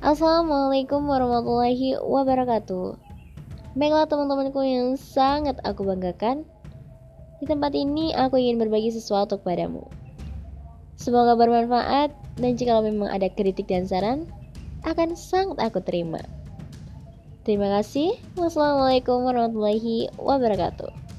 Assalamualaikum warahmatullahi wabarakatuh. Baiklah teman-temanku yang sangat aku banggakan Di tempat ini aku ingin berbagi sesuatu kepadamu. Semoga bermanfaat dan jika memang ada kritik dan saran Akan sangat aku terima. Terima kasih. Wassalamualaikum warahmatullahi wabarakatuh.